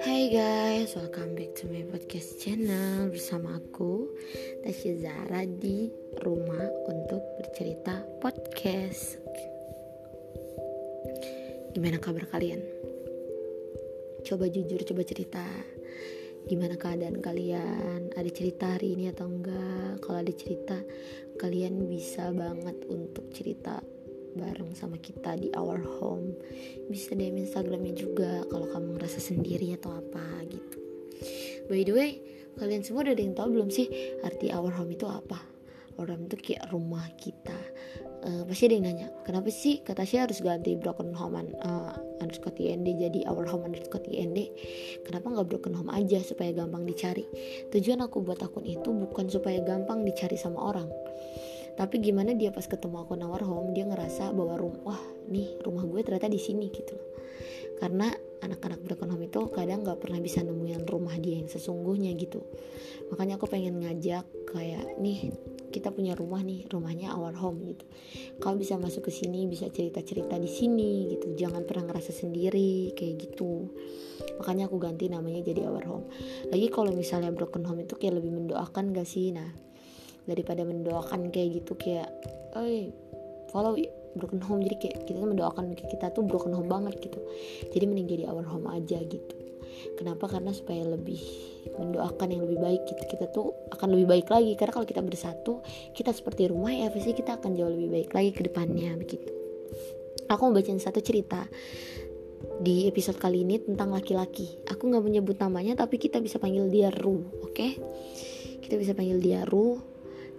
Hai guys, welcome back to my podcast channel bersama aku Tasya Zara di rumah untuk bercerita podcast. Gimana kabar kalian? Coba jujur, coba cerita. Gimana keadaan kalian? Ada cerita hari ini atau enggak? Kalau ada cerita, kalian bisa banget untuk cerita bareng sama kita di our home. Bisa DM Instagramnya juga kalau kamu ngerasa sendiri atau apa gitu. By the way kalian semua udah ada yang tahu belum sih arti our home itu apa? Home itu kayak rumah kita. Uh, pasti ada yang nanya kenapa sih? Kata saya harus ganti broken home uh, underscore IND jadi our home underscore IND kenapa nggak broken home aja supaya gampang dicari? Tujuan aku buat akun itu bukan supaya gampang dicari sama orang tapi gimana dia pas ketemu aku nawar home dia ngerasa bahwa rumah nih rumah gue ternyata di sini gitu loh. Karena anak-anak berekonomi itu kadang nggak pernah bisa nemuin rumah dia yang sesungguhnya gitu. Makanya aku pengen ngajak kayak nih kita punya rumah nih rumahnya our home gitu. Kau bisa masuk ke sini bisa cerita-cerita di sini gitu. Jangan pernah ngerasa sendiri kayak gitu. Makanya aku ganti namanya jadi our home. Lagi kalau misalnya broken home itu kayak lebih mendoakan gak sih? Nah daripada mendoakan kayak gitu kayak eh follow broken home. Jadi kayak kita mendoakan kita tuh broken home banget gitu. Jadi mending jadi our home aja gitu. Kenapa? Karena supaya lebih mendoakan yang lebih baik gitu. Kita tuh akan lebih baik lagi. Karena kalau kita bersatu kita seperti rumah ya pasti kita akan jauh lebih baik lagi ke depannya begitu. Aku mau bacain satu cerita di episode kali ini tentang laki-laki. Aku nggak menyebut namanya tapi kita bisa panggil dia Ru oke? Okay? kita bisa panggil dia Ru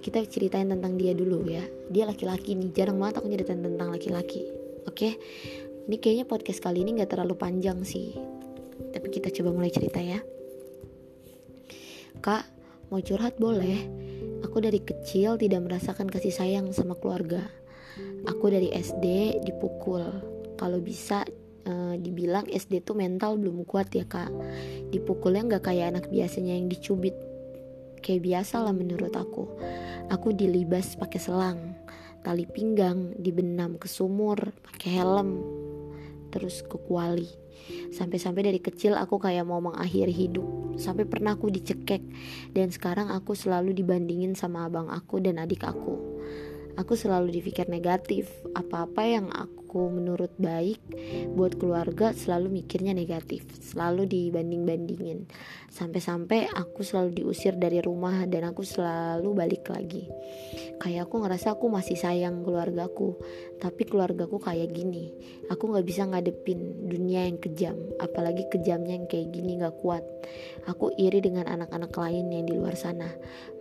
kita ceritain tentang dia dulu ya. Dia laki-laki nih. Jarang banget aku ceritain tentang laki-laki. Oke? Okay? ini kayaknya podcast kali ini nggak terlalu panjang sih. Tapi kita coba mulai cerita ya. Kak mau curhat boleh? Aku dari kecil tidak merasakan kasih sayang sama keluarga. Aku dari SD dipukul. Kalau bisa uh, dibilang SD tuh mental belum kuat ya kak. Dipukulnya nggak kayak anak biasanya yang dicubit kayak biasa lah menurut aku Aku dilibas pakai selang, tali pinggang, dibenam ke sumur, pakai helm, terus ke kuali. Sampai-sampai dari kecil aku kayak mau mengakhiri hidup. Sampai pernah aku dicekek dan sekarang aku selalu dibandingin sama abang aku dan adik aku. Aku selalu dipikir negatif. Apa-apa yang aku aku menurut baik buat keluarga selalu mikirnya negatif selalu dibanding-bandingin. Sampai-sampai aku selalu diusir dari rumah dan aku selalu balik lagi. Kayak aku ngerasa aku masih sayang keluargaku tapi keluargaku kayak gini. Aku nggak bisa ngadepin dunia yang kejam apalagi kejamnya yang kayak gini nggak kuat. Aku iri dengan anak-anak lain yang di luar sana.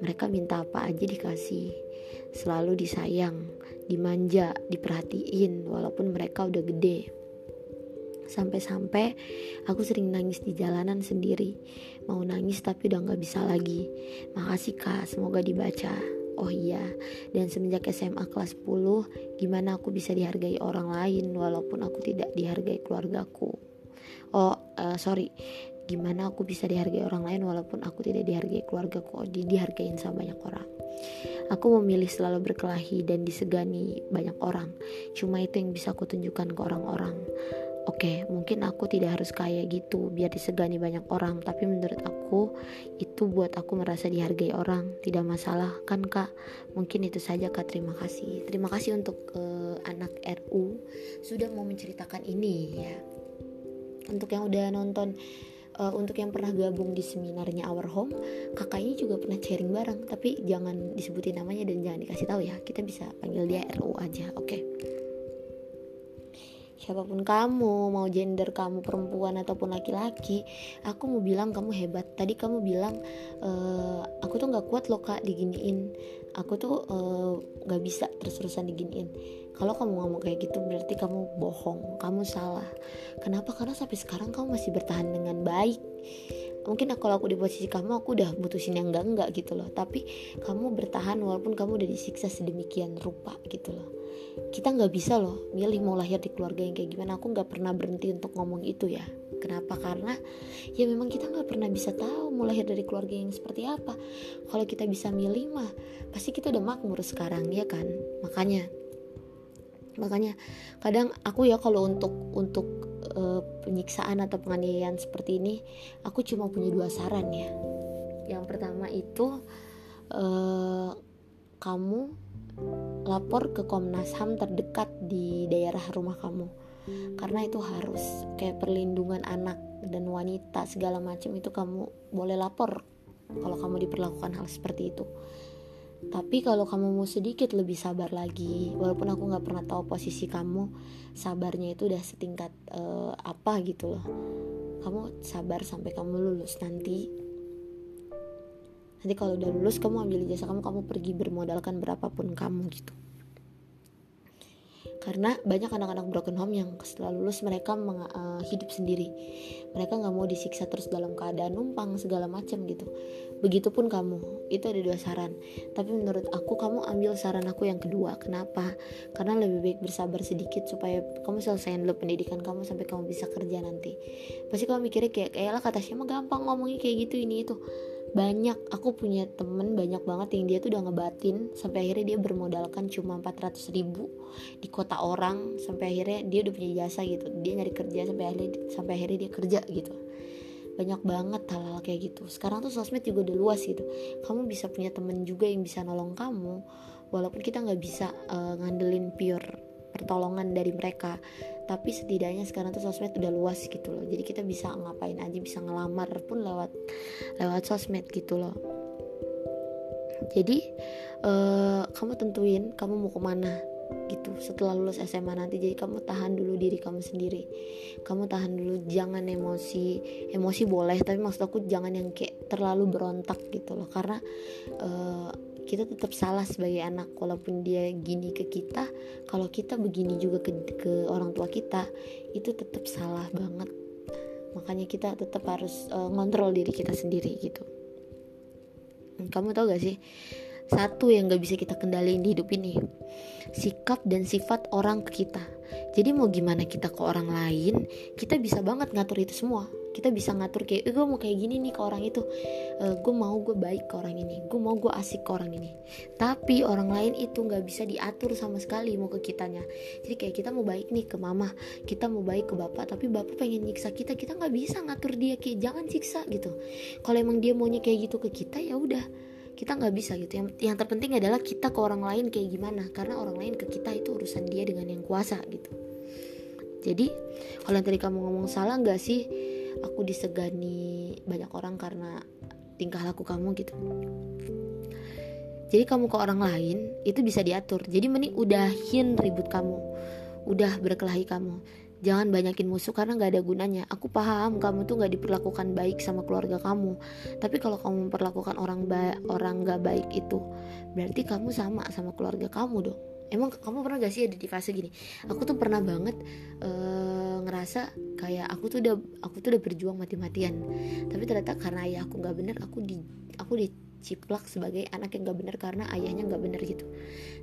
Mereka minta apa aja dikasih. Selalu disayang dimanja, diperhatiin walaupun mereka udah gede. Sampai-sampai aku sering nangis di jalanan sendiri. Mau nangis tapi udah gak bisa lagi. Makasih kak, semoga dibaca. Oh iya, dan semenjak SMA kelas 10, gimana aku bisa dihargai orang lain walaupun aku tidak dihargai keluargaku. Oh, uh, sorry, gimana aku bisa dihargai orang lain walaupun aku tidak dihargai keluargaku. Oh, di dihargain sama banyak orang. Aku memilih selalu berkelahi dan disegani banyak orang. Cuma itu yang bisa aku tunjukkan ke orang-orang. Oke, okay, mungkin aku tidak harus kayak gitu biar disegani banyak orang, tapi menurut aku itu buat aku merasa dihargai orang. Tidak masalah kan Kak? Mungkin itu saja Kak. Terima kasih. Terima kasih untuk uh, anak RU sudah mau menceritakan ini ya. Untuk yang udah nonton uh, untuk yang pernah gabung di seminarnya Our Home kakaknya juga pernah sharing bareng tapi jangan disebutin namanya dan jangan dikasih tahu ya kita bisa panggil dia RU aja oke okay? Siapa pun kamu mau gender kamu perempuan ataupun laki-laki aku mau bilang kamu hebat. Tadi kamu bilang e, aku tuh nggak kuat loh kak diginiin. Aku tuh eh, nggak uh, bisa terus-terusan diginiin. Kalau kamu ngomong kayak gitu berarti kamu bohong kamu salah. Kenapa? Karena sampai sekarang kamu masih bertahan dengan baik mungkin kalau aku di posisi kamu aku udah mutusin yang enggak enggak gitu loh. Tapi kamu bertahan walaupun kamu udah disiksa sedemikian rupa gitu loh. Kita nggak bisa loh milih mau lahir di keluarga yang kayak gimana. Aku nggak pernah berhenti untuk ngomong itu ya. Kenapa? Karena ya memang kita nggak pernah bisa tahu mau lahir dari keluarga yang seperti apa. Kalau kita bisa milih mah pasti kita udah makmur sekarang ya kan? Makanya makanya kadang aku ya kalau untuk untuk uh, penyiksaan atau penganiayaan seperti ini aku cuma punya dua saran ya. Yang pertama itu uh, kamu lapor ke Komnas HAM terdekat di daerah rumah kamu. Karena itu harus kayak perlindungan anak dan wanita segala macam itu kamu boleh lapor kalau kamu diperlakukan hal seperti itu tapi kalau kamu mau sedikit lebih sabar lagi walaupun aku nggak pernah tahu posisi kamu sabarnya itu udah setingkat uh, apa gitu loh. Kamu sabar sampai kamu lulus nanti. Nanti kalau udah lulus kamu ambil jasa kamu kamu pergi bermodalkan berapapun kamu gitu karena banyak anak-anak broken home yang setelah lulus mereka meng, uh, hidup sendiri. Mereka nggak mau disiksa terus dalam keadaan numpang segala macam gitu. Begitupun kamu. Itu ada dua saran. Tapi menurut aku kamu ambil saran aku yang kedua. Kenapa? Karena lebih baik bersabar sedikit supaya kamu selesaiin dulu pendidikan kamu sampai kamu bisa kerja nanti. Pasti kamu mikirnya kayak kayaklah kata siapa gampang ngomongnya kayak gitu ini itu banyak. Aku punya temen banyak banget yang dia tuh udah ngebatin sampai akhirnya dia bermodalkan cuma 400 ribu di kota orang sampai akhirnya dia udah punya jasa gitu. Dia nyari kerja sampai akhirnya sampai akhirnya dia kerja gitu. Banyak banget hal-hal kayak gitu. Sekarang tuh sosmed juga udah luas gitu. Kamu bisa punya temen juga yang bisa nolong kamu walaupun kita nggak bisa uh, ngandelin pure pertolongan dari mereka tapi setidaknya sekarang tuh sosmed udah luas gitu loh. Jadi kita bisa ngapain aja bisa ngelamar pun lewat lewat sosmed gitu loh. Jadi uh, kamu tentuin kamu mau ke mana gitu setelah lulus SMA nanti. Jadi kamu tahan dulu diri kamu sendiri. Kamu tahan dulu jangan emosi. Emosi boleh tapi maksud aku jangan yang kayak terlalu berontak gitu loh. Karena uh, kita tetap salah sebagai anak walaupun dia gini ke kita kalau kita begini juga ke, ke orang tua kita itu tetap salah banget. Makanya kita tetap harus uh, ngontrol diri kita sendiri gitu. Kamu tau gak sih satu yang gak bisa kita kendaliin di hidup ini sikap dan sifat orang ke kita. Jadi mau gimana kita ke orang lain kita bisa banget ngatur itu semua kita bisa ngatur kayak eh, gue mau kayak gini nih ke orang itu. Eh, gue mau gue baik ke orang ini. Gue mau gue asik ke orang ini. Tapi orang lain itu nggak bisa diatur sama sekali mau ke kitanya. Jadi kayak kita mau baik nih ke mama kita mau baik ke bapak tapi bapak pengen nyiksa kita kita nggak bisa ngatur dia kayak jangan siksa gitu. Kalau emang dia maunya kayak gitu ke kita ya udah. Kita nggak bisa gitu. Yang yang terpenting adalah kita ke orang lain kayak gimana karena orang lain ke kita itu urusan dia dengan yang kuasa gitu. Jadi kalau yang tadi kamu ngomong salah nggak sih aku disegani banyak orang karena tingkah laku kamu gitu. Jadi kamu ke orang lain itu bisa diatur. Jadi mending udahin ribut kamu. Udah berkelahi kamu. Jangan banyakin musuh karena nggak ada gunanya. Aku paham kamu tuh nggak diperlakukan baik sama keluarga kamu. Tapi kalau kamu memperlakukan orang ba orang nggak baik itu berarti kamu sama sama keluarga kamu dong emang kamu pernah gak sih ada di fase gini? Aku tuh pernah banget uh, ngerasa kayak aku tuh udah aku tuh udah berjuang mati-matian. Tapi ternyata karena ayah aku nggak bener aku di aku diciplak sebagai anak yang nggak bener karena ayahnya nggak bener gitu.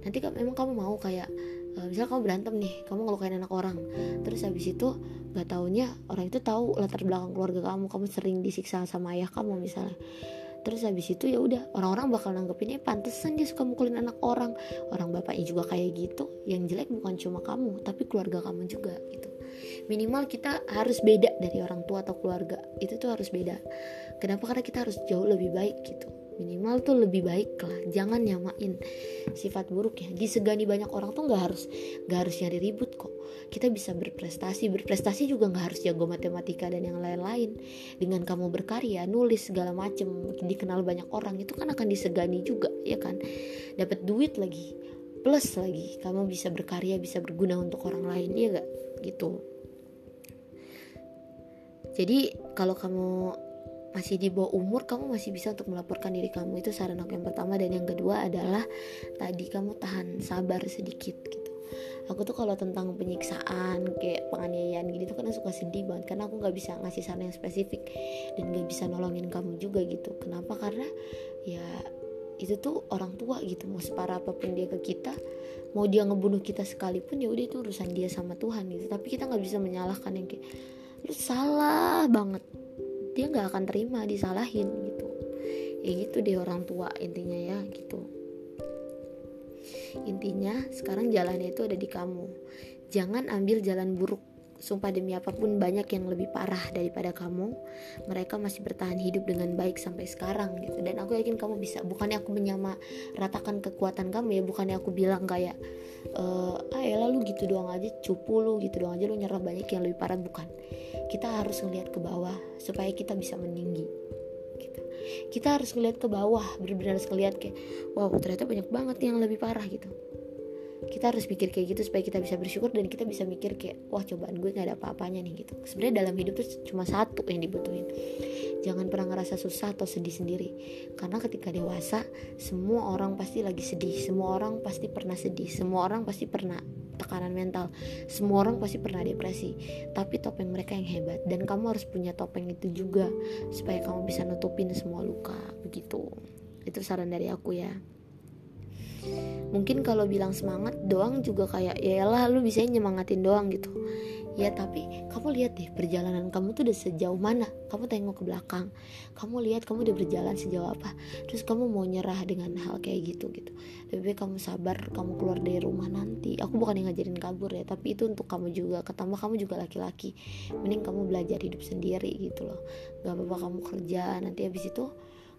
Nanti emang kamu mau kayak uh, misalnya kamu berantem nih kamu ngelukain anak orang. Terus habis itu nggak taunya orang itu tahu latar belakang keluarga kamu kamu sering disiksa sama ayah kamu misalnya terus habis itu ya udah orang-orang bakal nanggepinnya pantesan dia suka mukulin anak orang. Orang bapaknya juga kayak gitu. Yang jelek bukan cuma kamu tapi keluarga kamu juga gitu. Minimal kita harus beda dari orang tua atau keluarga. Itu tuh harus beda. Kenapa? Karena kita harus jauh lebih baik gitu minimal tuh lebih baik lah jangan nyamain sifat buruk ya. Disegani banyak orang tuh nggak harus nggak harus nyari ribut kok. Kita bisa berprestasi berprestasi juga nggak harus jago matematika dan yang lain-lain. Dengan kamu berkarya nulis segala macem dikenal banyak orang itu kan akan disegani juga ya kan? Dapat duit lagi plus lagi kamu bisa berkarya bisa berguna untuk orang lain ya gak gitu. Jadi kalau kamu masih di bawah umur kamu masih bisa untuk melaporkan diri kamu. Itu saran aku yang pertama. Dan yang kedua adalah tadi kamu tahan sabar sedikit gitu. Aku tuh kalau tentang penyiksaan kayak penganiayaan gitu kan suka sedih banget. Karena aku nggak bisa ngasih saran yang spesifik dan gak bisa nolongin kamu juga gitu. Kenapa? Karena ya itu tuh orang tua gitu. Mau separah apa pun dia ke kita mau dia ngebunuh kita sekalipun ya udah itu urusan dia sama Tuhan gitu. Tapi kita nggak bisa menyalahkan yang kayak lu salah banget dia nggak akan terima disalahin gitu. Ya gitu deh orang tua intinya ya gitu. Intinya sekarang jalannya itu ada di kamu. Jangan ambil jalan buruk. Sumpah demi apa pun banyak yang lebih parah daripada kamu. Mereka masih bertahan hidup dengan baik sampai sekarang gitu. Dan aku yakin kamu bisa. Bukannya aku menyama ratakan kekuatan kamu ya. Bukannya aku bilang kayak e, ah lalu gitu doang aja cupu lu gitu doang aja lu nyerah banyak yang lebih parah. Bukan kita harus ngeliat ke bawah supaya kita bisa meninggi gitu. kita harus ngeliat ke bawah benar-benar harus ngeliat kayak wow ternyata banyak banget yang lebih parah gitu kita harus pikir kayak gitu supaya kita bisa bersyukur dan kita bisa mikir kayak wah cobaan gue nggak ada apa-apanya nih gitu. Sebenarnya dalam hidup tuh cuma satu yang dibutuhin. Jangan pernah ngerasa susah atau sedih sendiri. Karena ketika dewasa semua orang pasti lagi sedih. Semua orang pasti pernah sedih. Semua orang pasti pernah tekanan mental. Semua orang pasti pernah depresi. Tapi topeng mereka yang hebat. Dan kamu harus punya topeng itu juga supaya kamu bisa nutupin semua luka begitu. Itu saran dari aku ya mungkin kalau bilang semangat doang juga kayak ya lah lu bisa nyemangatin doang gitu. Ya tapi kamu lihat deh perjalanan kamu tuh udah sejauh mana? Kamu tengok ke belakang. Kamu lihat kamu udah berjalan sejauh apa? Terus kamu mau nyerah dengan hal kayak gitu gitu. Lebih baik kamu sabar kamu keluar dari rumah nanti. Aku bukan yang ngajarin kabur ya tapi itu untuk kamu juga. Ketambah kamu juga laki-laki. Mending kamu belajar hidup sendiri gitu loh. Gak apa-apa kamu kerja nanti habis itu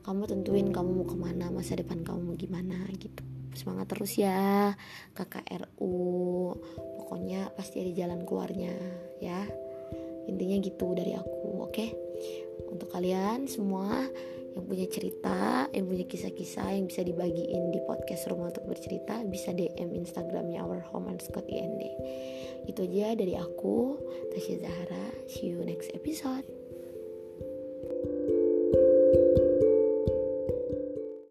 kamu tentuin kamu mau ke mana masa depan kamu mau gimana gitu semangat terus ya kakak RU pokoknya pasti ada jalan keluarnya ya intinya gitu dari aku oke okay? untuk kalian semua yang punya cerita, yang punya kisah-kisah yang bisa dibagiin di podcast Rumah Untuk Bercerita bisa DM Instagramnya Our Home Scott IND. Itu aja dari aku, Tasya Zahara. See you next episode.